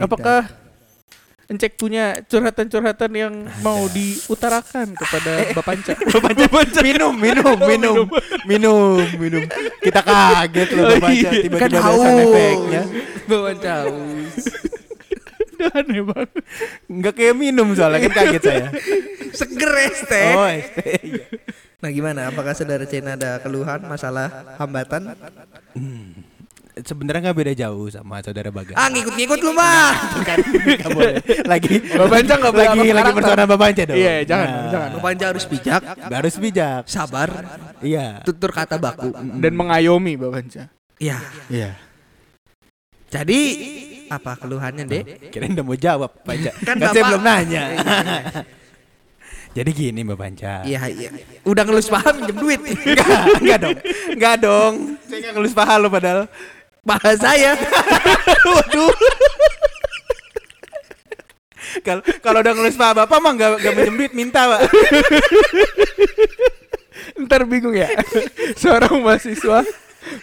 Apakah Encek punya curhatan-curhatan yang mau diutarakan kepada Bapak Panca? Bapak minum, minum, minum, minum, minum. Kita kaget loh Bapak iya. tiba-tiba Kan ada haus. sound efeknya. Bawaan caus. Aneh banget. Enggak kayak minum soalnya kan kaget saya. Seger es teh. Oh, iya. Nah gimana? Apakah saudara Cina ada keluhan masalah hambatan? Sebenarnya nggak beda jauh sama saudara Bagas. Ah ngikut-ngikut lu mah. Boleh. Lagi Bapak Panca nggak boleh lagi lagi persona Bapak Panca dong. Iya, jangan, Nah, jangan. Bapak harus bijak, Harus bijak. sabar, Iya. tutur kata baku. Dan mengayomi Bapak Panca. Iya. Iya. Jadi apa keluhannya, Dek? Kirain udah mau jawab Panca. Kan Kan, saya belum nanya. Jadi gini Mbak Panca. Iya, iya. Udah ngelus paham minjem duit. Enggak, enggak dong. Enggak dong. Saya enggak ngelus paha lo padahal. Paha saya. Waduh. Kalau kalau udah ngelus paha Bapak mah enggak enggak minjem duit minta, Pak. Ntar bingung ya. Seorang mahasiswa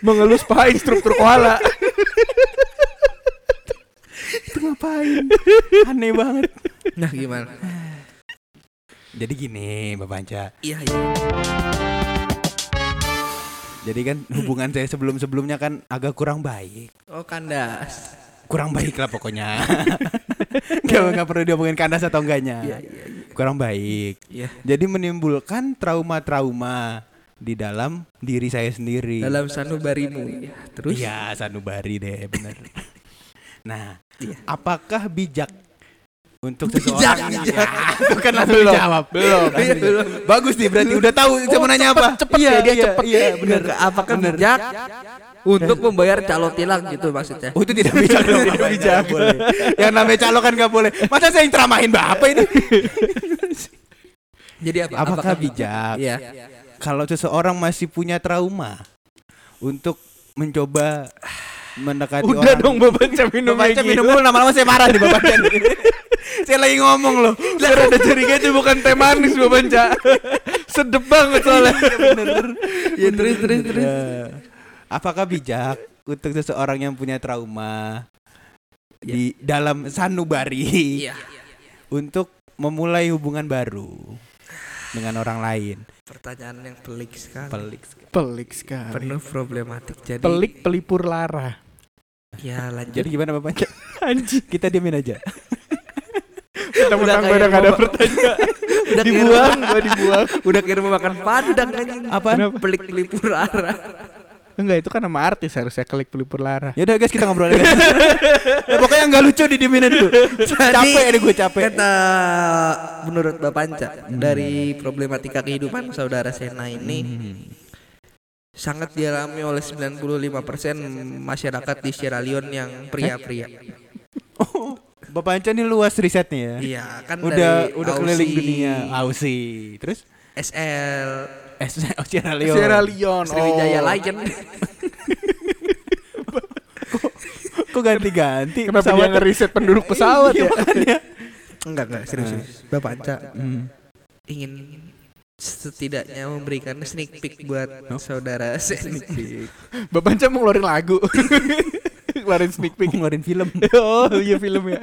mengelus paha instruktur koala. Itu ngapain? Aneh banget. Nah, gimana? Jadi gini, Mbak Panca. Iya, iya. Jadi kan hubungan saya sebelum-sebelumnya kan agak kurang baik. Oh, kandas. Kurang baik lah pokoknya. Gak, nggak perlu diomongin kandas atau enggaknya. Kurang baik. Iya. Jadi menimbulkan trauma-trauma di dalam diri saya sendiri. Dalam sanubarimu. Terus? Iya, sanubari deh, bener. nah, Iya. apakah bijak untuk Bijak. seseorang? Ya, itu kan langsung dijawab. Belum. Iya, belum. Bagus nih, berarti udah tahu saya mau nanya apa. cepet iya, ya, dia iya, cepet. Iya, bener. Bener. Apakah bijak untuk membayar calo tilang gitu maksudnya? Oh itu tidak bijak dong Tidak bijak boleh. Yang namanya calo kan gak boleh Masa saya yang ceramahin bapak ini Jadi apa? Apakah bijak Iya. Kalau seseorang masih punya trauma Untuk mencoba Mendekati Udah orang dong Bapak Panca minum lagi. minum mulu lama-lama saya marah nih Bapak Panca nih. Saya lagi ngomong loh Biar ada curiga itu bukan teh manis Bapak Panca. Sedep banget soalnya. Ya terus terus terus. Ya. Apakah bijak Untuk seseorang yang punya trauma Di dalam sanubari Iya. Untuk memulai hubungan baru Dengan orang lain Pertanyaan yang pelik sekali. Pelik Pelik sekali. Penuh problematik. Jadi Pelik pelipur lara. Ya lanjut. Jadi gimana Bapak Panca? Anjing. Kita diemin aja Mentang-mentang gue kayak udah gak ada pertanyaan. udah dibuang, gue dibuang. Udah kira mau makan padang anjing. Apaan? Kenapa? Pelik pelipur arah. Enggak, itu kan nama artis harusnya klik pelipur lara. Ya udah guys kita ngobrol aja ya, pokoknya nggak lucu didiemin dulu. capek deh gue capek. Kata menurut Bapak Panca dari problematika kehidupan saudara Sena ini sangat dialami oleh 95% masyarakat di Sierra Leone yang pria-pria. Oh, Bapak Anca ini luas risetnya ya. Iya, kan Udah dari udah Aussie, keliling dunia. Aussie. Terus SL, eh oh, Sierra Leone. Sierra Leone. Sriwijaya oh. Lion. Kok ganti-ganti? Kenapa dia ngeriset penduduk pesawat Iya, ya? makanya. Enggak, enggak, serius, serius. Bapak Panca Hmm. ingin setidaknya memberikan sneak peek buat saudara Sena. Bapak Panca mau ngeluarin lagu. ngeluarin sneak peek. Ngeluarin film. oh iya film ya.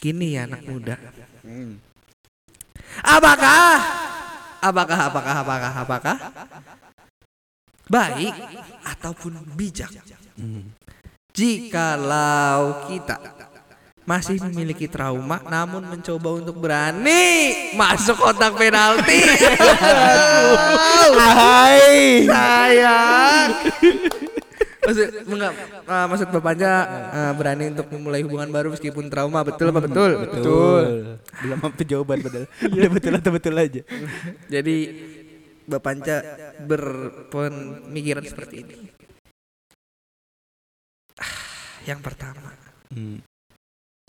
Gini ya anak muda. Apakah? Apakah, apakah, apakah, apakah? Baik ataupun bijak. Jikalau kita masih memiliki trauma namun mencoba untuk berani masuk kotak penalti. Hai. Sayang. Maksud, enggak, ah, maksud bapaknya ah, berani untuk memulai hubungan baru meskipun trauma betul apa betul? Betul. Belum mampu jawaban padahal. Udah betul atau betul aja. Jadi Bapak Panca berpemikiran seperti ini. Ah, Yang pertama, Hmm.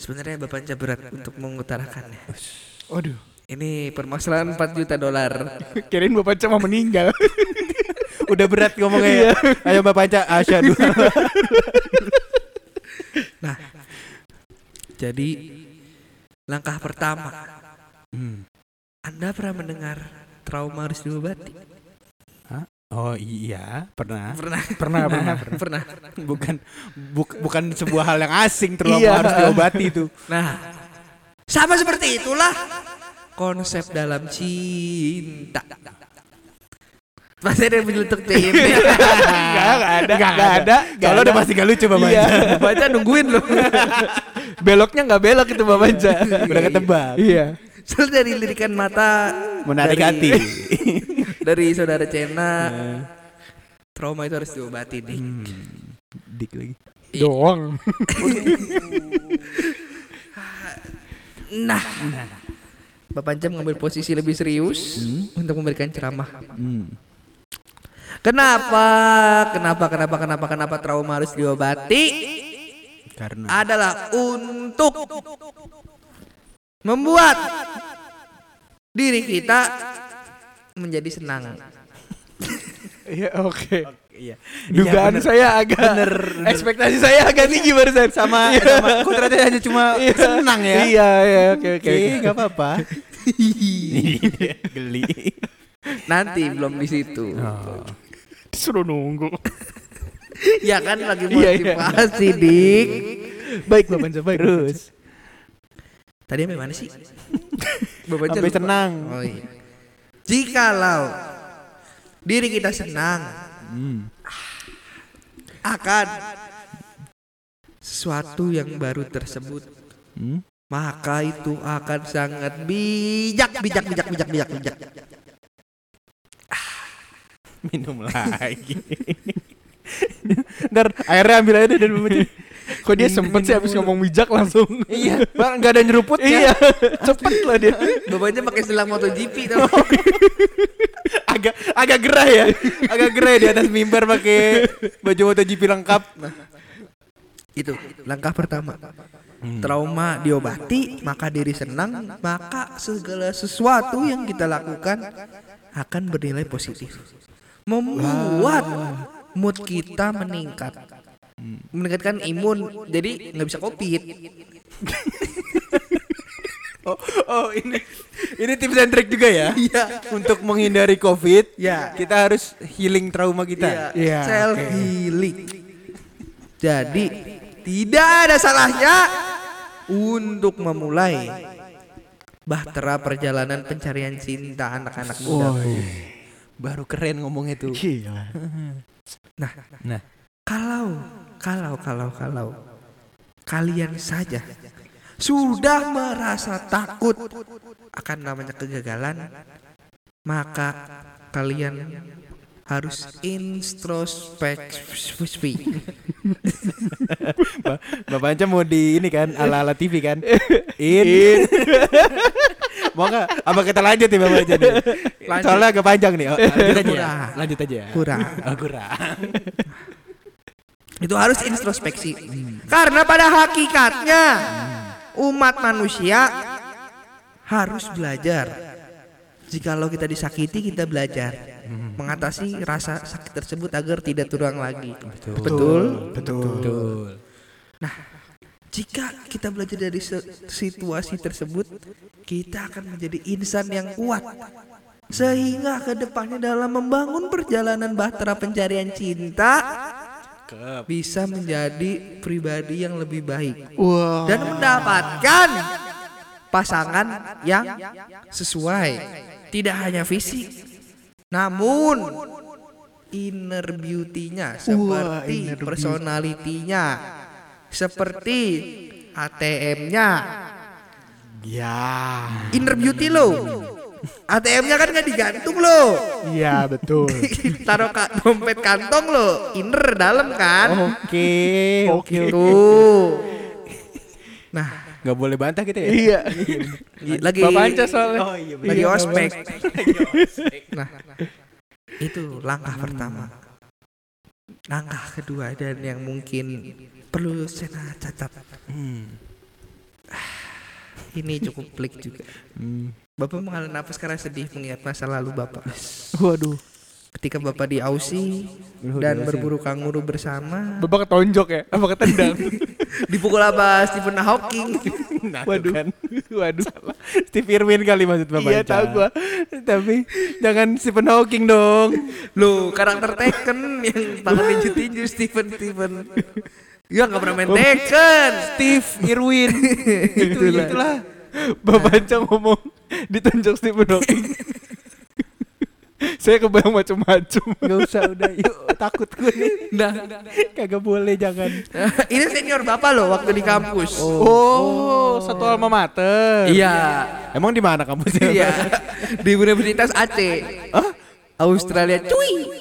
Sebenarnya Bapak Panca berat untuk mengutarakannya. Waduh. Ini permasalahan 4 juta dolar. Kirain Bapak Panca mau meninggal. Udah berat ngomongnya ya. Ayo Bapak Anca, asyhadu. Nah, jadi langkah pertama, Hmm. Anda pernah mendengar trauma harus diobati? Oh iya, pernah. Pernah. Pernah, pernah. Pernah. Bukan buk- bukan sebuah hal yang asing trauma Iya. harus diobati itu. Nah, sama seperti itulah konsep dalam cinta. Pasti ada yang menyeletuk tim. Enggak, enggak ada. Enggak ada. Kalau udah pasti gak lucu Bapak. Iya. Baca nungguin loh. Beloknya enggak belok itu Bapak. Udah ketebak. Iya. Soal dari lirikan mata Menarik dari- hati. dari saudara Cena. Trauma itu harus diobati nih. Hmm, Dik lagi. Doang. Nah, Bapak Jam mengambil posisi lebih serius untuk memberikan ceramah. Hmm. Kenapa? Kenapa? Kenapa? Kenapa? Kenapa trauma harus diobati? Karena Adalah untuk membuat diri kita menjadi senang. Iya, oke. iya. Dugaan bener. saya agak bener, Ekspektasi saya agak tinggi barusan sama Iya. sama ternyata hanya cuma senang ya. Iya, iya, oke oke. Enggak apa-apa. Geli. Nanti belum di situ. Oh. Disuruh nunggu. Ya kan lagi Iya, iya. motivasi, Dik. Baik Bapak baik. Terus Tadi sampai mana sih? Bapak sampai senang. Oh iya. Jikalau diri kita senang Hmm. akan sesuatu yang baru tersebut, Hmm. maka itu akan sangat bijak, bijak, bijak, bijak, bijak, bijak. Minum lagi. Ntar airnya ambil aja deh dan. Kok dia sempet sih habis ngomong bijak langsung. iya, bang nggak ada nyeruputnya. Iya, cepet lah dia. Bapaknya pakai selang MotoGP tau. agak agak gerah ya. Agak gerah ya di atas mimbar pakai baju MotoGP lengkap. itu langkah pertama. Trauma diobati, maka diri senang, maka segala sesuatu yang kita lakukan akan bernilai positif. Membuat mood kita meningkat. Meningkatkan imun, jadi nggak bisa covid. Oh, oh ini ini tips and trick juga ya. Iya. Untuk menghindari Covid, Ya. kita harus healing trauma kita. Iya, self oke. healing. Jadi tidak ada salahnya untuk memulai bahtera perjalanan pencarian cinta anak-anak muda. Baru keren ngomong itu. Gila. Nah, Nah, kalau kalau kalau kalau kalian saja sudah merasa takut akan namanya kegagalan, maka kalian harus introspeksi. Bapak Anca mau di ini kan ala-ala TV kan? In. mau nggak? Apa kita lanjut nih Bapak Anca nih? Lanjut. Soalnya agak panjang nih. Oh, lanjut aja ya. Kurang. Lanjut aja ya. Kurang. Oh, kurang. Itu harus introspeksi. Karena pada hakikatnya umat manusia harus belajar. Jikalau kita disakiti kita belajar mengatasi rasa sakit tersebut agar tidak terulang lagi. Betul. Betul. Jika kita belajar dari situasi tersebut, kita akan menjadi insan yang kuat. Sehingga ke depannya dalam membangun perjalanan bahtera pencarian cinta bisa menjadi pribadi yang lebih baik Wah. dan mendapatkan pasangan yang sesuai. Tidak hanya fisik, namun inner beauty-nya seperti inner beauty. personality-nya, seperti ATM-nya. Ya. Inner beauty lo. ATM-nya kan nggak digantung lo. Iya, betul. Taruh ka dompet kantong lo, inner dalam kan. Oke, oke, oke. Tuh. Nah, Gak boleh bantah kita ya? Iya. lagi Bapak Anca soalnya. Oh iya, lagi Iya, ospek. nah, itu langkah pertama. Langkah kedua dan yang mungkin perlu saya catat. Hmm. Ini cukup pelik juga. Hmm. Bapak mengalami napas karena sedih mengingat masa lalu Bapak. Waduh. Ketika Bapak di Aussie dan berburu kanguru bersama, Bapak ketonjok ya? Apa ketendang? dipukul apa Stephen Hawking. Nah, Waduh. kan. Waduh. Steve Irwin kali maksud Bapak Iya, tahu gua. Tapi jangan Stephen Hawking dong. Loh, karakter Tekken yang tangan tinju-tinju Steven Steven. Ya nggak pernah main Tekken. Steve Irwin. itu Itulah. itulah. Bapak Anca ngomong ditunjuk Stephen Hawking. Saya kebayang macam-macam. Gak usah udah yuk takut gue nih. Nah, Kagak boleh jangan. ini senior bapak loh waktu di kampus. Oh, satu alma mater. Iya, Emang di mana kampusnya? iya. Di Universitas Aceh. Australia, cuy.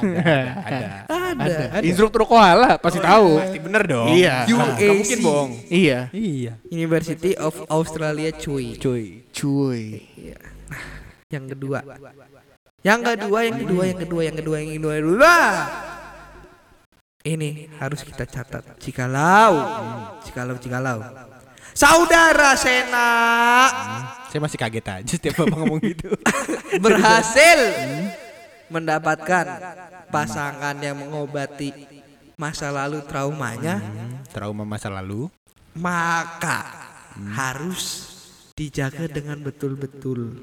Ada, ada. Ada. Instruktur koala pasti tahu. Pasti bener dong. Iya. UAC. Mungkin bohong. Iya. Iya. University of Australia, cuy. Cuy. Cuy. Iya. Yang kedua. Yang kedua, yang kedua, yang kedua, yang kedua, yang kedua, yang kedua. Ini harus kita catat. Jikalau, jikalau, jikalau. Saudara Sena Saya masih kaget aja setiap bapak ngomong gitu. berhasil mendapatkan pasangan yang mengobati masa lalu traumanya, Trauma masa lalu. maka harus dijaga dengan betul-betul.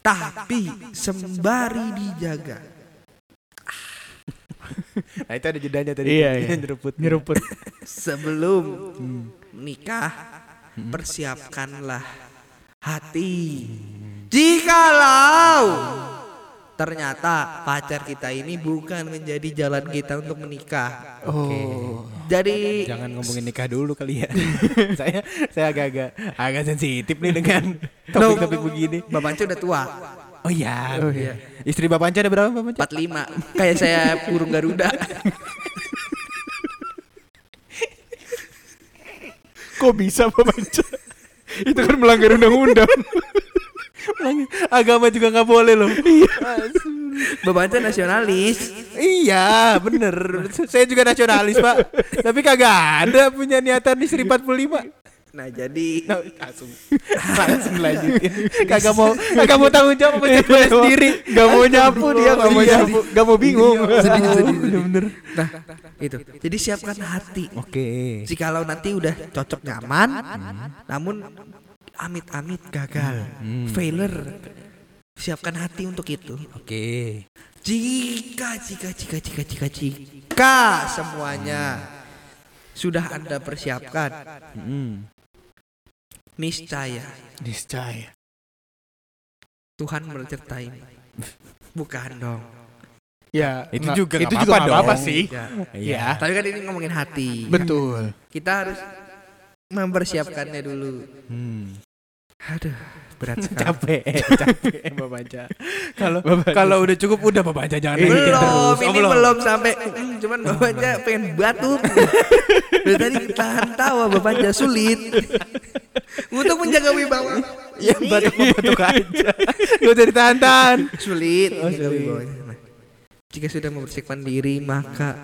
Tapi sembari dijaga, Nah itu ada jedanya tadi. Iya, iya. Nyeruput. Nyeruput. sebelum menikah, persiapkanlah hati. Jikalau ternyata pacar kita ini bukan menjadi jalan kita untuk menikah. Oh. Jadi Jangan ngomongin nikah dulu kali ya. saya saya agak-agak agak sensitif nih dengan topik-topik begini. Bapak Anca udah tua, Oh iya. Oh, iya. Istri Bapak Anca ada berapa Bapak Anca? 45. Kayak saya burung Garuda. Kok bisa Bapak Anca? Itu kan melanggar undang-undang. Agama juga nggak boleh loh. Bapak Anca nasionalis. iya, bener. Saya juga nasionalis, Pak. Tapi kagak ada punya niatan istri 45. Nah, jadi langsung langsung lanjutin kagak mau kagak mau tanggung jawab sama cewek sendiri Gak mau nyapu dia, gak mau Iya. nyapu, gak mau bingung. sedih, sedih, bener Nah, itu. Jadi siapkan hati. oke Jikalau nanti udah cocok nyaman, namun amit-amit gagal, failure, siapkan hati untuk itu. oke Jika, jika, jika, jika, jika, jika semuanya sudah anda persiapkan, Hmm. niscaya Niscaya. Tuhan menyertai. Bukan dong. Ya, Itu juga itu juga apa-apa nggak apa-apa dong. sih. Ya. iya Tapi kan ini ngomongin hati. Betul. Kita harus mempersiapkannya dulu. hmm. Aduh, berat sekali. capek capek kalau kalau udah cukup udah Bapak Anca jangan Iya. lanjutin terus belum, Oh, ini belum sampai. Mm, cuman bapak aja pengen batuk. Dari tadi tahan tawa bapak aja sulit. Untuk menjaga wibawa. ya batuk batuk aja gak usah ditahan-tahan Sulit. menjaga wibawanya. Nah, jika sudah membersihkan diri maka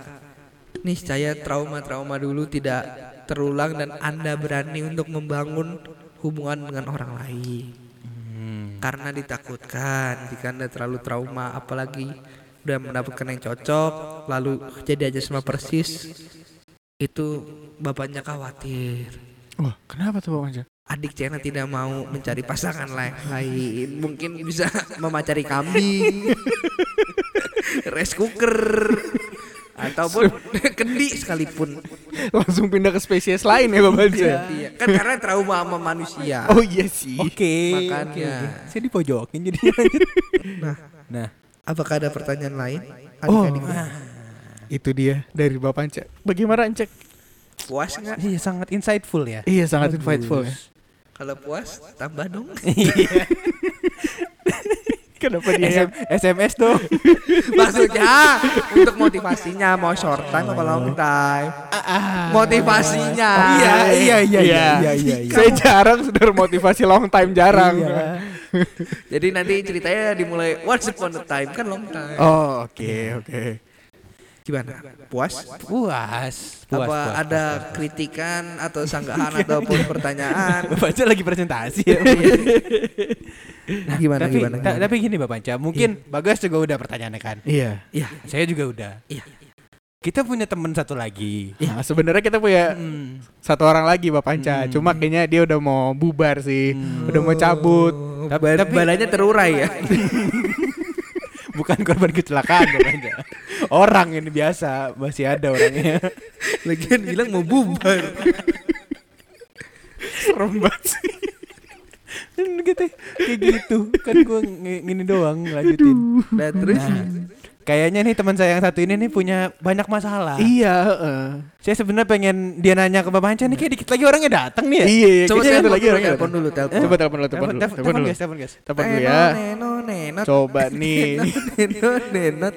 niscaya trauma-trauma dulu tidak terulang dan anda berani untuk membangun hubungan dengan orang lain. Karena ditakutkan jika anda terlalu trauma apalagi udah mendapatkan yang cocok lalu jadi aja sama persis itu bapaknya khawatir. Wah, kenapa tuh Bapak Anca? adik Cena tidak mau mencari pasangan la- lain. Mungkin bisa memacari kambing. Rice cooker ataupun kendi sekalipun Langsung pindah ke spesies lain ya Bapak Anca? Iya, kan karena trauma sama manusia Oh iya sih. oke Makanya. oke, oke. saya dipojokin jadi nah nah apakah ada pertanyaan lain Oh, adik-adik itu dia dari Bapak Anca. Bagaimana Ancek? puas nggak iya sangat insightful ya Iya, sangat insightful ya. kalau puas tambah dong Kenapa dia SM, SMS dong maksudnya untuk motivasinya mau short time apa long time motivasinya iya iya iya iya iya iya iya. Saya jarang sudah motivasi long time jarang. Iya. jadi nanti ceritanya dimulai once upon a time kan long time Oh, oke, oke. Gimana puas puas puas apa puas, ada kritikan atau sanggahan ataupun pertanyaan Bapak Anca lagi presentasi ya nah, gimana tapi, gimana, gimana? tapi gini Bapak Anca mungkin Bagas juga udah pertanyaannya kan Iya. Iya, saya juga udah iya. kita punya teman satu lagi. Nah, sebenarnya kita punya Hmm. satu orang lagi Bapak Panca. Hmm. Cuma kayaknya dia udah mau bubar sih. Hmm. Udah mau cabut. Oh, Tapi- tapi- balanya terurai ya. Bukan korban kecelakaan namanya. Orang ini biasa masih ada orangnya. Lagian bilang mau bubar. Serem banget sih. Gitu kayak gitu kan gue gini doang lanjutin Nah, terus Nah, kayaknya nih teman saya yang satu ini nih punya banyak masalah Iya, heeh. saya sebenarnya pengen dia nanya ke bapak Anca nih kayak dikit lagi orangnya datang nih ya Iya, iya. coba ada lagi dulu, orangnya. telepon dulu, telepon. Coba telepon dulu, telepon dulu. telepon dulu. guys telepon guys Telepon dulu ya. Neno, nenot. Coba nih. Nenot, nenot.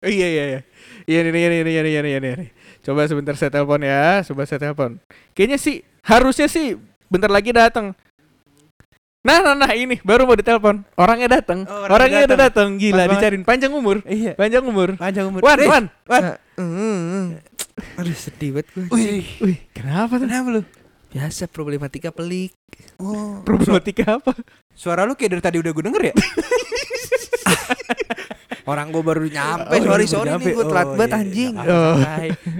Oh, iya iya iya. Iya nih iya nih iya nih iya nih iya nih, iya nih. Coba sebentar saya telepon ya, coba saya telepon. Kayaknya sih harusnya sih bentar lagi datang. Nah, nah, nah ini baru mau ditelepon. Orangnya datang. Oh, orangnya orangnya udah datang. Gila, Pas banget. dicariin panjang umur. iya Panjang umur. panjang umur Wan, Eh, Wan. Wan Ah, mm, Aduh sedih banget gue. wih Wih, kenapa tuh? kenapa lu Biasa problematika pelik. oh Problematika apa? suara lu kayak dari tadi udah gue denger ya Orang gue baru nyampe. Oh, sorry baru sorry nyampe. nih gue telat Oh, banget iya, anjing. iya. Oh.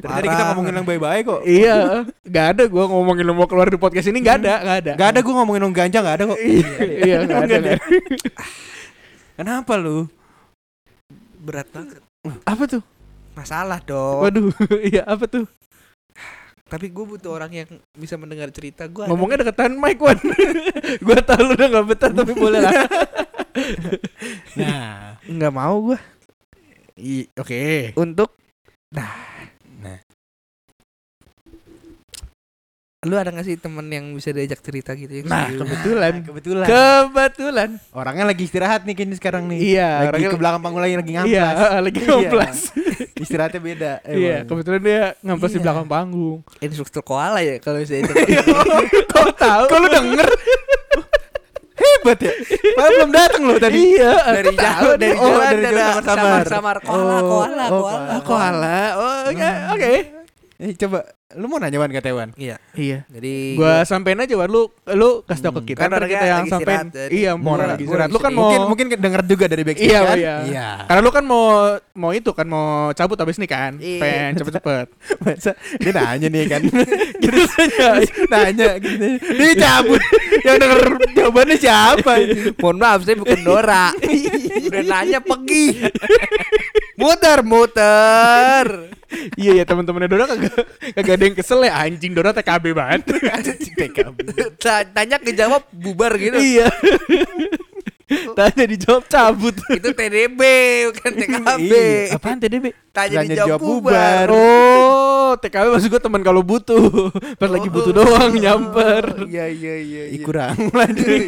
Tadi kita ngomongin yang baik-baik kok iya, gak ada gua ngomongin lu mau keluar di podcast ini gak ada, gak ada. Gak ada gue ngomongin yang ganja gak ada kok iya, gak ada. Kenapa lu? Berat banget. Apa tuh? Masalah dong. Waduh, iya apa tuh? Tapi gue butuh orang yang bisa mendengar cerita gue. Ngomongnya deketan mic Wan. gua tahu lu udah gak betah tapi boleh lah. Nah nggak mau gue. I- Oke. Untuk Nah lu ada gak sih temen yang bisa diajak cerita gitu yang Nah, kebetulan. Kebetulan Kebetulan. Orangnya lagi istirahat nih kayaknya sekarang nih Iya, Lagi orangnya- ke belakang panggung lagi lagi Iya, ngamplas lagi Iya. ngomplas. Istirahatnya beda Iya, emang. kebetulan dia ngamplas di Iya. belakang panggung. instruktur koala ya kalau saya itu. Kau tahu? Kok lu denger? Hebat ya Padahal belum datang loh tadi Iya, dari jauh dari. Oh, jalan dari jauh ada samar-samar. samar koala Oh, koala oh, koala koala. Oh, oke. Oke. Eh, Coba Lu mau nanya Wan ke Tewan Iya. Iya. Jadi Gua sampein aja Wan lu lu kasih tau ke kita Kan kita yang sampein. Iya, mau orang lagi istirahat. lagi Lu kan mau Mungkin mungkin denger juga dari backstage Iya, kan iya. Iya Karena lu kan mau mau itu kan mau cabut abis ini kan. Iya. Pengen cepet-cepet. Masa dia nanya nih kan gitu saja. Nanya gitu Dia cabut Yang denger jawabannya siapa mohon maaf saya bukan Dora. Udah nanya pergi. muter muter. Iya ya teman-temannya Dora kagak kagak ada yang kesel ya anjing Dora TKB banget. TKB Ta- Tanya kejawab bubar gitu. iya. Tanya dijawab cabut. Itu TDB bukan TKB. Iya. Apaan TDB? Tanya Tanya dijawab bubar. bubar. Oh, TKB maksud gue teman kalau butuh. Pas lagi butuh doang nyamper. Iya iya iya. Iya. kurang lanjut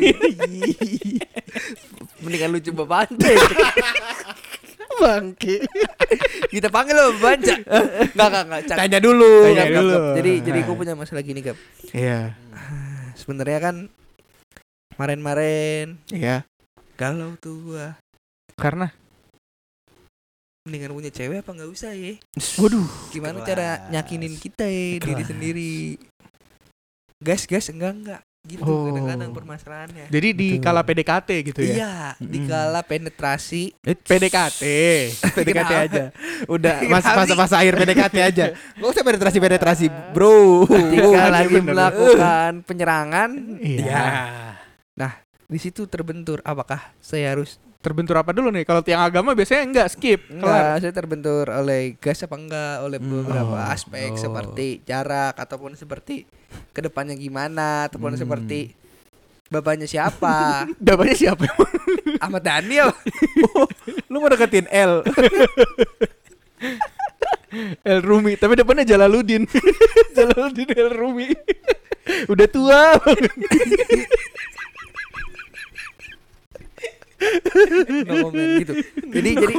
Mendingan lu coba pantai. Bangke. Kita panggil lo baca. Enggak enggak. Cak. Tanya dulu Tanya Gap, gap, dulu. gap. Jadi jadi Nah. gue punya masalah gini gap. Iya. Sebenarnya kan kemarin-kemarin Iya. galau tuh gua. Karena Mendingan punya cewek apa nggak usah ya? waduh. Gimana Kelas. cara nyakinin kita ya diri Kelas. sendiri? Gas gas enggak enggak gitu Oh. kadang-kadang permasalahannya. Jadi di Betul. kala PDKT gitu ya. Iya, dikala penetrasi PDKT. PDKT Kenapa? aja Udah masa masa masa akhir PDKT aja Gak usah penetrasi penetrasi bro ketika iya lagi bener. melakukan penyerangan Iya. di situ terbentur apakah saya harus Terbentur apa dulu nih? Kalau tiang agama biasanya enggak skip. Kelar. enggak saya terbentur oleh gas apa enggak oleh Hmm. beberapa Oh. aspek Oh. seperti jarak ataupun seperti ke depannya gimana ataupun Hmm. seperti bapaknya siapa Dapatnya siapa? Ahmad Daniel Lu mau deketin L El Rumi, tapi depannya Jalaluddin. Jalaluddin El Rumi. Udah tua. No comment gitu jadi jadi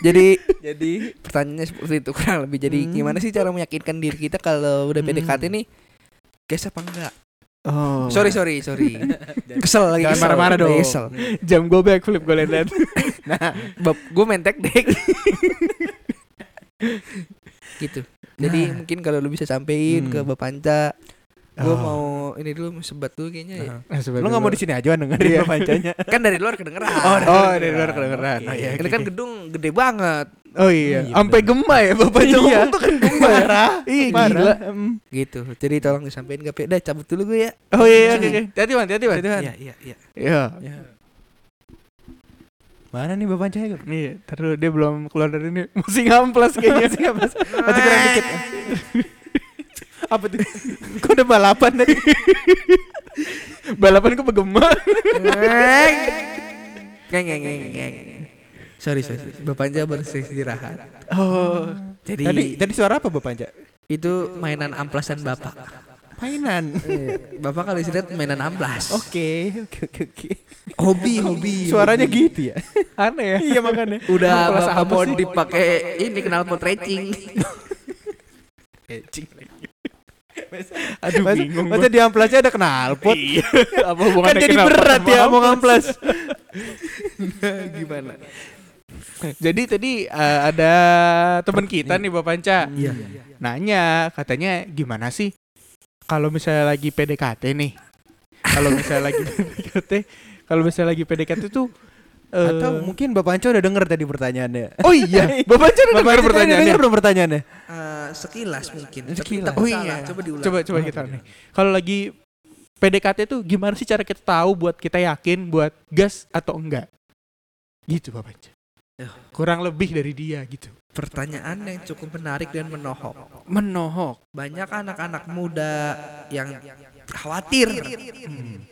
jadi Jadi pertanyaannya seperti itu kurang lebih jadi Hmm. gimana sih cara meyakinkan diri kita kalau udah Hmm. PDKT nih gas apa enggak Oh. sorry sorry sorry kesel lagi Jangan kesel, marah-marah dong. kesel. Jam gue backflip gue liat Nah Bab, gue main tek deck gitu jadi Nah. mungkin kalau lu bisa sampein Hmm. ke Bapak Panca gue Oh. mau ini dulu sebat dulu kayaknya ya. Lu gak mau di sini aja Wan, dengerin Iya. Wan pancanya kan dari luar kedengeran Oh, Oh, dari luar kedengeran. Oke. Oh, iya, ini oke, kan oke. gedung gede banget Oh iya, Iya, sampai gema ya bapaknya Iya. ngomong tuh kan gema. Marah. Iya, Marah. gila. Gitu jadi tolong disampaikan ke Dah cabut dulu gue ya Oh iya, oke oke. Hati-hati, Man, hati-hati, Man. iya iya iya Iya. Ya. Mana nih Bapak Cahaya? Iya, terus dia belum keluar dari ini. Masih ngamplas kayaknya. Masih ngamplas. Masih kurang dikit. Apa tuh? Kok udah balapan tadi? Balapan kok bergema. Ngeng. Ngeng ngeng ngeng. Sorry sorry. Bapak aja beristirahat. Oh. Jadi Tadi tadi suara apa Bapak Cahaya? itu mainan amplasan bapak. Mainan. Bapak kali lihat mainan amplas. Oke, oke, oke, oke. Hobi hobi. Suaranya gitu ya? Aneh ya. Iya makanya. Udah Amplas bapak apa mau dipakai ini kenal pot racing. Aduh, Masa, bingung masa di amplasnya ada knalpot? Iya. Apa kan jadi berat ya mau amplas? Gimana? Jadi tadi eh, ada teman kita nih Bapak Panca Iya. nanya katanya gimana sih kalau misalnya lagi PDKT nih. Kalau misalnya lagi PDKT, kalau misalnya lagi PDKT tuh eh, Atau mungkin Bapak Anco udah denger tadi pertanyaannya. Oh iya, Bapak Panca udah Anco pertanyaannya. denger belum pertanyaannya? Eh, sekilas mungkin. Tapi Sekilas. Oh salah. iya. Coba diulang. Coba coba kita nih. Kalau lagi PDKT tuh gimana sih cara kita tahu buat kita yakin buat gas atau enggak? Gitu Bapak Panca. Ya. Kurang lebih dari dia gitu. Pertanyaan yang cukup menarik dan menohok. Menohok. Banyak anak-anak muda yang khawatir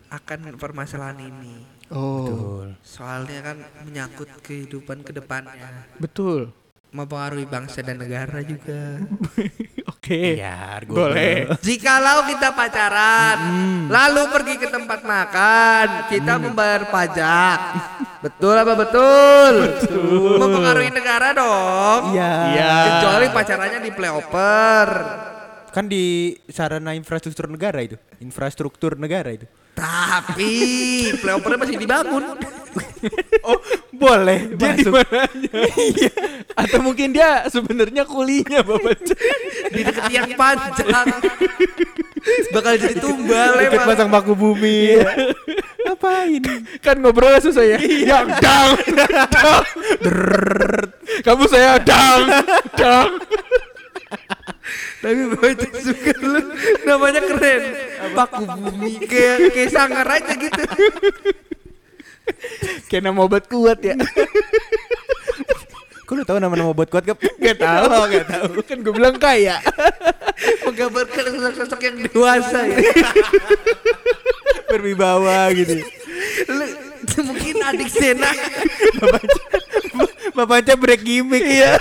akan permasalahan ini. Oh, Soalnya kan menyangkut kehidupan ke depannya, betul. mempengaruhi bangsa dan negara juga. Oke. Iya, Boleh. Jikalau kita pacaran, lalu pergi ke tempat makan, kita membayar pajak. Betul apa betul? Mempengaruhi negara dong. Iya. Iya. Kecuali pacarannya di playoper. Kan di sarana infrastruktur negara itu. Infrastruktur negara itu. Tapi playopernya masih dibangun. Oh, boleh. Dia di mananya? Iya. Atau mungkin dia sebenarnya kulinya Bapak di dekat tiang panjang. Bakal jadi tumbal emang. pasang baku bumi. Ngapain? kan ngobrol susah ya. Yang dang, dang. Kamu saya dang, dang. Tapi bapak itu suka lu namanya keren. Paku bumi kayak kayak sangar aja gitu. Kayak nama obat kuat ya. Kok lu tahu nama-nama buat kuat gak? Gak tahu, gak tahu. Kan gue bilang kaya. Menggambarkan sosok-sosok yang dewasa ya. Berwibawa gitu. Lu, mungkin adik Sena. Bapak Anca break gimmick. Iya.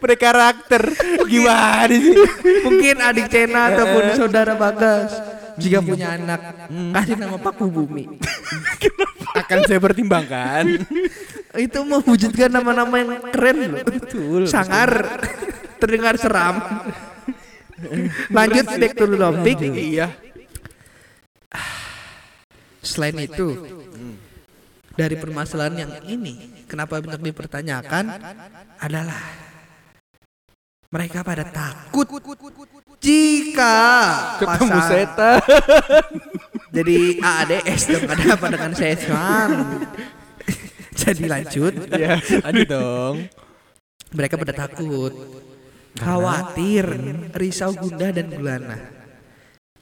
Break karakter. Gimana sih? Mungkin adik Sena ataupun saudara Bagas. Jika punya anak, kasih nama Paku Bumi. Akan saya pertimbangkan. Itu mewujudkan nama-nama yang keren loh. Betul. Sangar. Terdengar seram. Lanjut back to topic. Iya. Selain itu, dari permasalahan yang ini, kenapa banyak dipertanyakan adalah mereka pada takut. jika Ketemu pasang- setan. jadi AADS dong ada apa dengan setan? Jadi lanjut. Iya. Aduh dong. mereka pada takut. khawatir risau gundah dan gulana.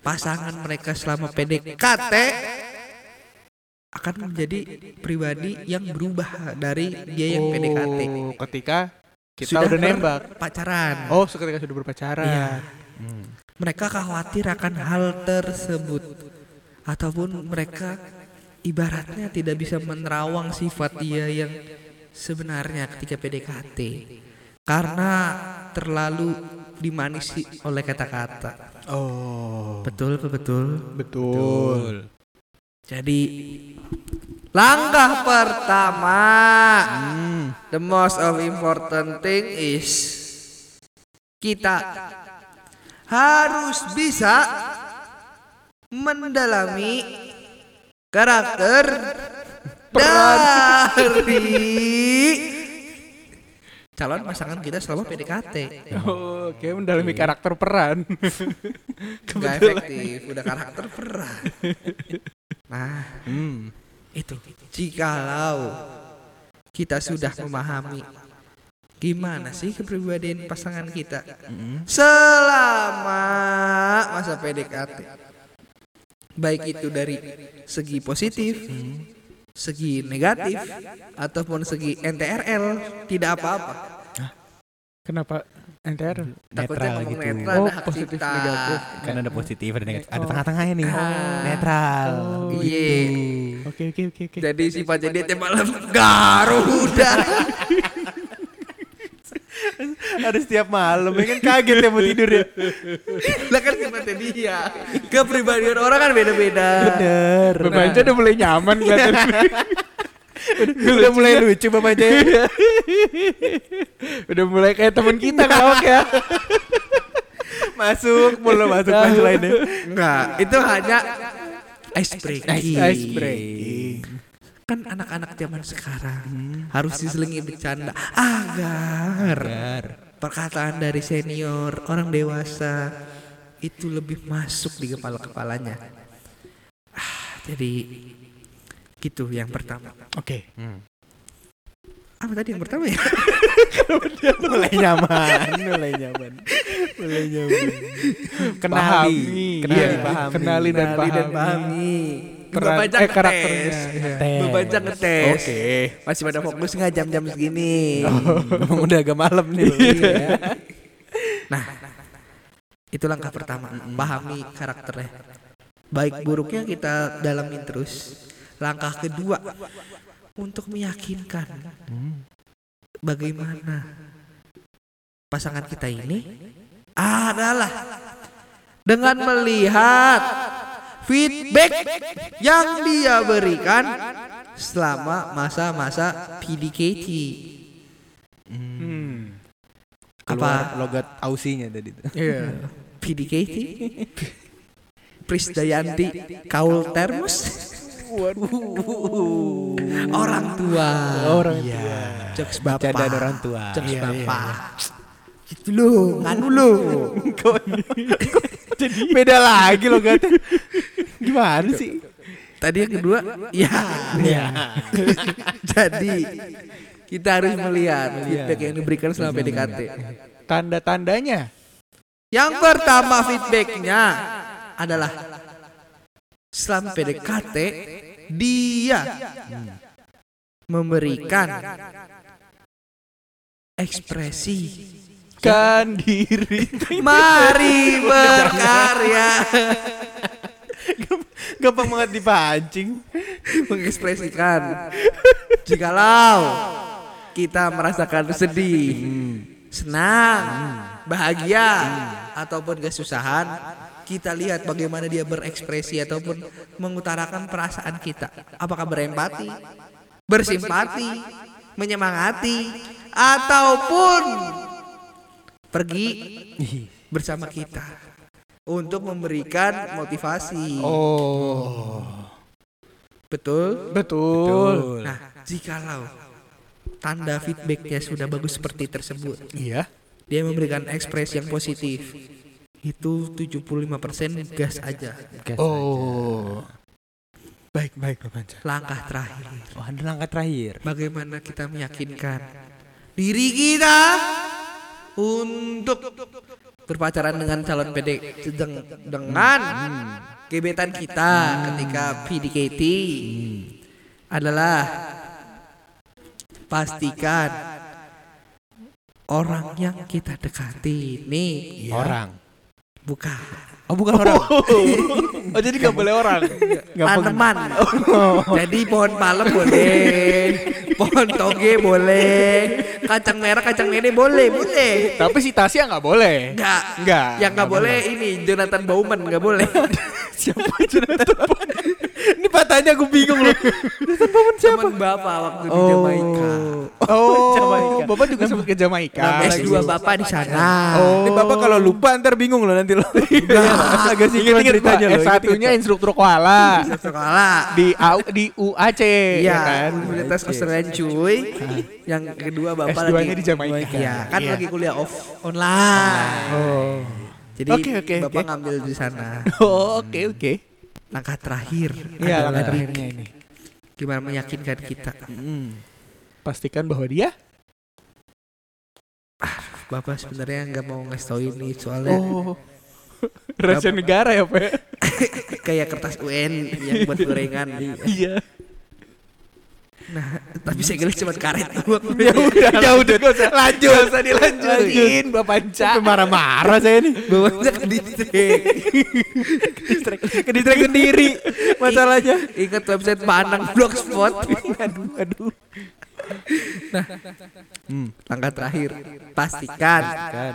Pasangan mereka selama PDKT akan menjadi pribadi yang berubah dari dia yang PDKT. Oh, ketika kita udah nembak. pacaran Oh, ketika sudah berpacaran. Iya. mereka khawatir akan hal tersebut ataupun mereka ibaratnya tidak bisa menerawang sifat dia yang sebenarnya ketika PDKT karena terlalu dimanisi oleh kata-kata. Oh, Betul apa betul? betul. Jadi langkah pertama the most of important thing is kita harus bisa mendalami karakter dari calon pasangan kita selama PDKT. Oh, Oke, mendalami karakter peran. Gak efektif, udah karakter peran. Nah, Hmm. Itu jikalau kita sudah memahami gimana sih kepribadian pasangan kita selama masa PDKT. Baik itu dari segi positif, segi negatif, ataupun segi NTRL, tidak apa-apa. Kenapa NTR? Netral gitu. netral Oh, positif, negatif. Kan ada positif, ada negatif, ada tengah-tengahnya nih. Netral. Oh, Iya. Oke oke oke oke. Jadi sifatnya dia malam Garuda. Ada setiap malam, ya kan kaget ya mau tidur ya. lah kan sifatnya dia. Kepribadian orang kan beda-beda. Bener. Bapak Anca udah mulai nyaman kelihatan. Udah mulai lucu Bapak Jaya. udah mulai kayak teman kita kalau ya. masuk, mulai masuk punchline-nya. Enggak, itu hanya ice breaking. Ice breaking. Kan anak-anak zaman sekarang harus diselingi bercanda agar perkataan dari senior orang dewasa itu lebih masuk di kepala-kepalanya. Ah, jadi gitu yang pertama. Oke. Apa tadi yang pertama ya? mulai nyaman, mulai nyaman. Mulai nyaman. Kenali, Pahami. kenali, Iya, pahami. kenali dan Kenali dan pahami. pahami. Peran- eh, karakternya. ngetes. Iya. Tes. Baca ngetes. Oke. Masih pada fokus nggak jam-jam segini? Emang udah agak malam nih. Iya. Nah, itu langkah pertama. Pahami karakternya. Baik buruknya kita dalamin terus. Langkah kedua untuk meyakinkan bagaimana pasangan kita ini adalah dengan melihat feedback yang dia berikan selama masa-masa PDKT. Hmm. Apa? logat ausinya tadi tuh. Iya. PDKT Prisdayanti Kaul Termus Orang tua Orang Iya. Jokes bapak Candaan orang tua. Jokes iya, bapak Gitu loh Nganu lo Jadi beda lagi logatnya. Gimana sih? Tadi yang kedua Ya Iya. Jadi Kita harus melihat Feedback yang diberikan selama PDKT Tanda-tandanya. Yang pertama feedbacknya adalah selama PDKT dia memberikan ekspresi Kan diri. mari berkarya Gampang banget dipancing. mengekspresikan jikalau kita merasakan sedih senang bahagia ataupun kesusahan kita lihat bagaimana dia berekspresi ataupun mengutarakan perasaan kita apakah berempati bersimpati menyemangati ataupun pergi bersama kita untuk memberikan motivasi Oh. betul Betul. Nah, jikalau tanda feedbacknya sudah bagus seperti tersebut, Iya. dia memberikan ekspresi yang positif. Itu 75% gas aja. Oh. Baik baik Bapak. Langkah terakhir, Oh, ada langkah terakhir. bagaimana kita meyakinkan diri kita untuk berpacaran dengan calon PD dengan gebetan kita ketika PDKT adalah pastikan orang yang kita dekati ini Orang. bukan Oh, bukan orang. Oh jadi gak boleh orang. tanaman. Jadi pohon palem boleh, pohon toge boleh, kacang merah kacang merah boleh, boleh. Tapi si Tasya nggak boleh. Enggak. Enggak. Yang nggak boleh ini Jonathan Bauman nggak boleh. Siapa Jonathan Ini patahnya aku bingung loh. Teman bapak waktu di Jamaika. Oh, Bapak juga sempat ke Jamaika. S2 bapak di sana. Oh. Ini Bapak kalau lupa ntar bingung loh nanti lo. Agak sih Ingat-ingat ceritanya loh. S satunya instruktur koala Sekolah. di AU, di UAC Iya, ya kan. Universitas Australian cuy. Yang kedua bapak S2-nya lagi di Jamaika. Iya, kan Iya. lagi kuliah off online. Oh. Jadi Oke, oke, bapak oke. ngambil di sana. Oh, oke oke. Langkah terakhir. Iya, langkah terakhirnya ini. Gimana meyakinkan kita? Hmm. Pastikan bahwa dia Bapak sebenarnya nggak mau ngasih tau ini soalnya Oh. Rahasia negara ya, Pak? kayak kertas UN yang buat gorengan. Iya. Nah, tapi saya kira cuma karet. Ya udah, ya udah, gak usah lanjut. Gak usah dilanjutin, Bapak Panca. Marah-marah saya nih. Bawanya ke distrik. Ke distrik sendiri masalahnya. Ingat website Panang Blogspot. aduh, aduh. Langkah terakhir, pastikan Kan.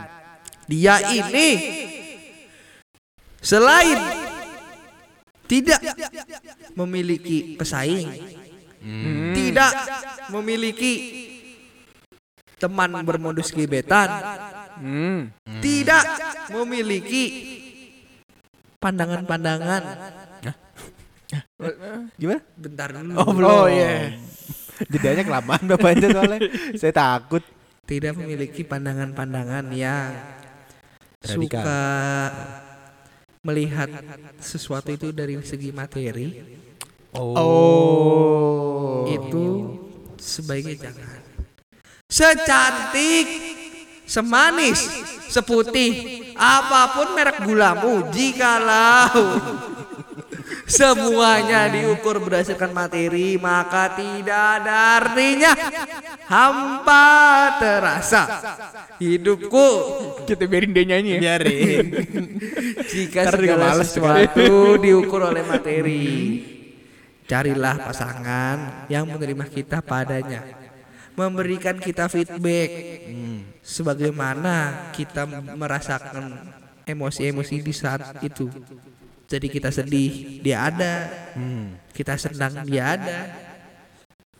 dia ini selain tidak memiliki pesaing, tidak memiliki teman bermodus gebetan, Hmm. tidak memiliki pandangan-pandangan. Gimana? Bentar dulu. Oh, belum. Oh, iya. Jedanya kelamaan bapaknya soalnya. Saya takut. Tidak memiliki pandangan-pandangan yang Radikal. suka melihat sesuatu itu dari segi materi. Oh. itu sebaiknya jangan. Secantik, semanis, seputih, apa pun merek gulamu, jikalau semuanya diukur berdasarkan materi, maka tidak ada artinya hampa terasa hidupku Kita biarin dia nyanyi ya. Biarin. jika segala sesuatu diukur oleh materi. Carilah pasangan yang menerima kita padanya. Memberikan kita feedback. Sebagaimana kita merasakan emosi-emosi di saat itu. Jadi kita sedih, dia ada. Kita senang, dia ada.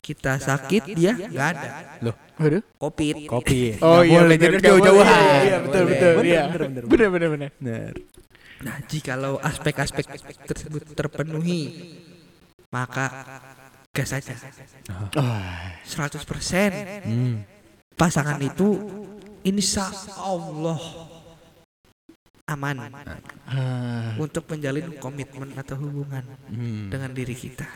Kita sakit, dia nggak ada. Loh, Waduh. Covid. kopi. Oh iya, boleh jadi jauh-jauhan. Iya, Nggak betul betul. Iya. bener bener. Bener. Nah, jikalau aspek-aspek tersebut terpenuhi, maka gas saja. Ah. 100% Hmm. pasangan itu insya Allah aman Ah. untuk menjalin komitmen atau hubungan Hmm. dengan diri kita.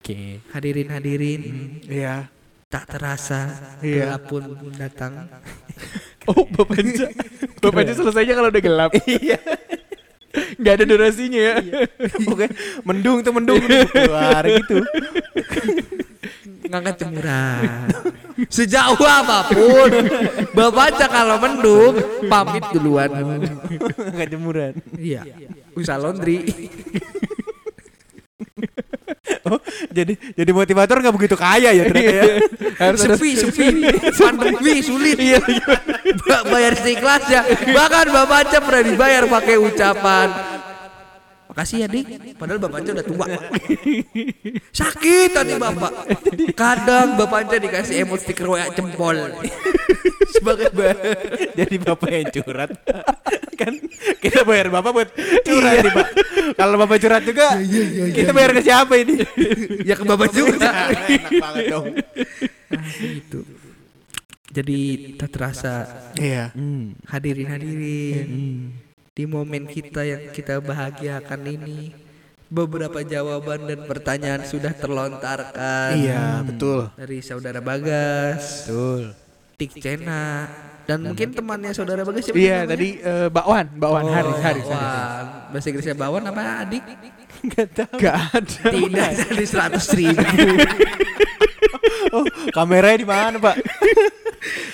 Oke. Hadirin hadirin, Iya. tak terasa Iya. gelap pun datang. Oh, Bapak. Bapak selesainya kalau udah gelap. Iya. Gak ada durasinya ya. Oke, mendung tuh mendung keluar gitu. ngangkat jemuran. Sejauh apa pun, bapak kalau mendung pamit duluan. Enggak jemuran. Iya, usaha laundry. Oh, jadi jadi motivator nggak begitu kaya ya ternyata ya. Harus ada sepi, sepi, pandemi sulit. Iya, bayar ikhlas ya. Bahkan bapak aja pernah dibayar pakai ucapan. Makasih ya dik, padahal bapak aja udah tua. Sakit tadi bapak. Kadang bapak aja dikasih emot stiker WA jempol. Sebagai ba- jadi bapak yang curhat. kan kita bayar bapak buat curhat nih, Pak. Kalau bapak curhat juga, kita bayar ke siapa ini? ya ke bapak juga. Enak banget dong. gitu. Jadi tak terasa Iya. Hmm. hadirin hadirin di momen kita yang kita bahagiakan ini beberapa jawaban dan pertanyaan sudah terlontarkan Iya, betul. dari saudara Bagas, Betul. Tik Cena dan mungkin temannya saudara Bagas siapa Iya, namanya? tadi eh, Bakwan, Bakwan Oh, Haris, Haris. Bawan. Bahasa Inggrisnya Bawan apa adik? Enggak tahu. Gak ada. Tidak jadi seratus ribu. Oh, kameranya di mana, Pak?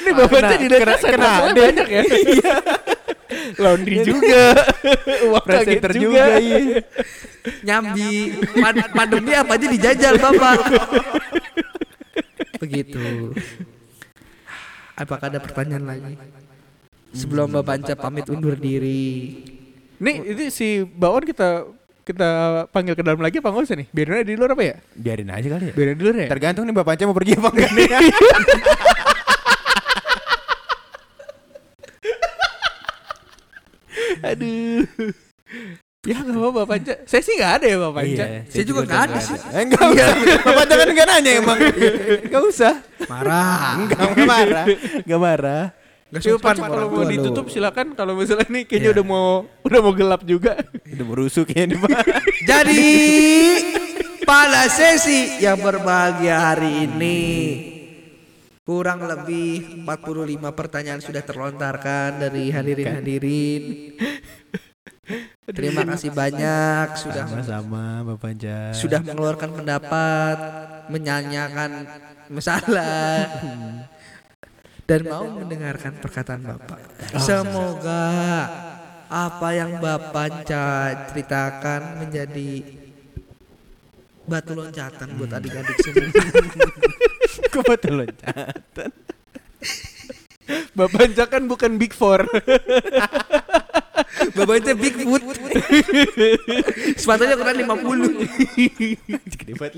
Ini Bapak Panca Kena- di kena- kena banyak ya. Laundry juga. Uang Presenter juga, iya. Nyambi Pan- pandemi apa aja dijajal Bapak. Begitu. Apakah ada pertanyaan lagi? Sebelum Bapak Panca pamit undur diri. Nih, ini si Bakwan kita kita panggil ke dalam lagi apa nggak usah nih? Biarin aja di luar apa ya? Biarin aja kali ya. Biarin di luar ya? Tergantung nih Bapak Panca mau pergi apa enggak nih. Aduh. Ya nggak apa Bapak Panca. Saya sih nggak ada ya Bapak Panca. Iya, Saya juga nggak ada sih. Eh, enggak usah. Bapak Panca kan enggak nanya emang. Enggak usah. Marah. Enggak enggak marah. Enggak marah. Gak Coba Pak, kalau mau ditutup silakan. Kalau misalnya nih kayaknya Iya. udah mau udah mau gelap juga. Udah merusuk ya nih, Pak. Jadi pada sesi yang berbahagia hari ini Kurang lebih 45 pertanyaan sudah terlontarkan dari hadirin-hadirin. Terima kasih banyak sudah Sama-sama Bapak Panca. sudah mengeluarkan pendapat, menyanyikan masalah dan mau mendengarkan perkataan Bapak. Semoga apa yang Bapak ceritakan menjadi batu loncatan buat adik-adik semua. Kok betul loncatan? Bapak kan bukan Big Four. Bapak Panca Bigfoot. Sepatunya ukuran 50. Gede banget.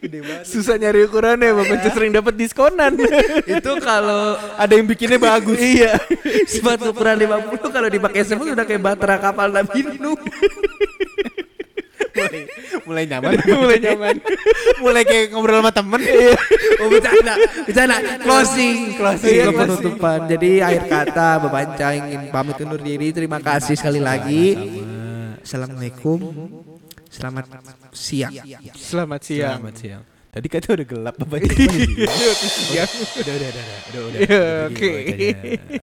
Gede banget. Susah nyari ukurannya, Bapak Panca sering dapat diskonan. Itu kalau Ada yang bikinnya bagus. iya. sepatu ukuran 50 kalau dipakai semua udah kayak batra kapal Nabi Nuh. Mulai mulai nyaman. Mulai nyaman. mulai kayak ngobrol sama temen. Oh bercanda, bercanda. Closing, closing Iya, closing. penutupan. Jadi akhir kata Bapak Panca ingin pamit undur diri. Terima kasih sekali lagi. Assalamualaikum. Selamat siang. Selamat siang. Selamat siang. Tadi kata udah gelap Bapak. Siang. udah, udah, udah, udah, udah, udah, udah, Iya, udah, oke. udah, udah, udah.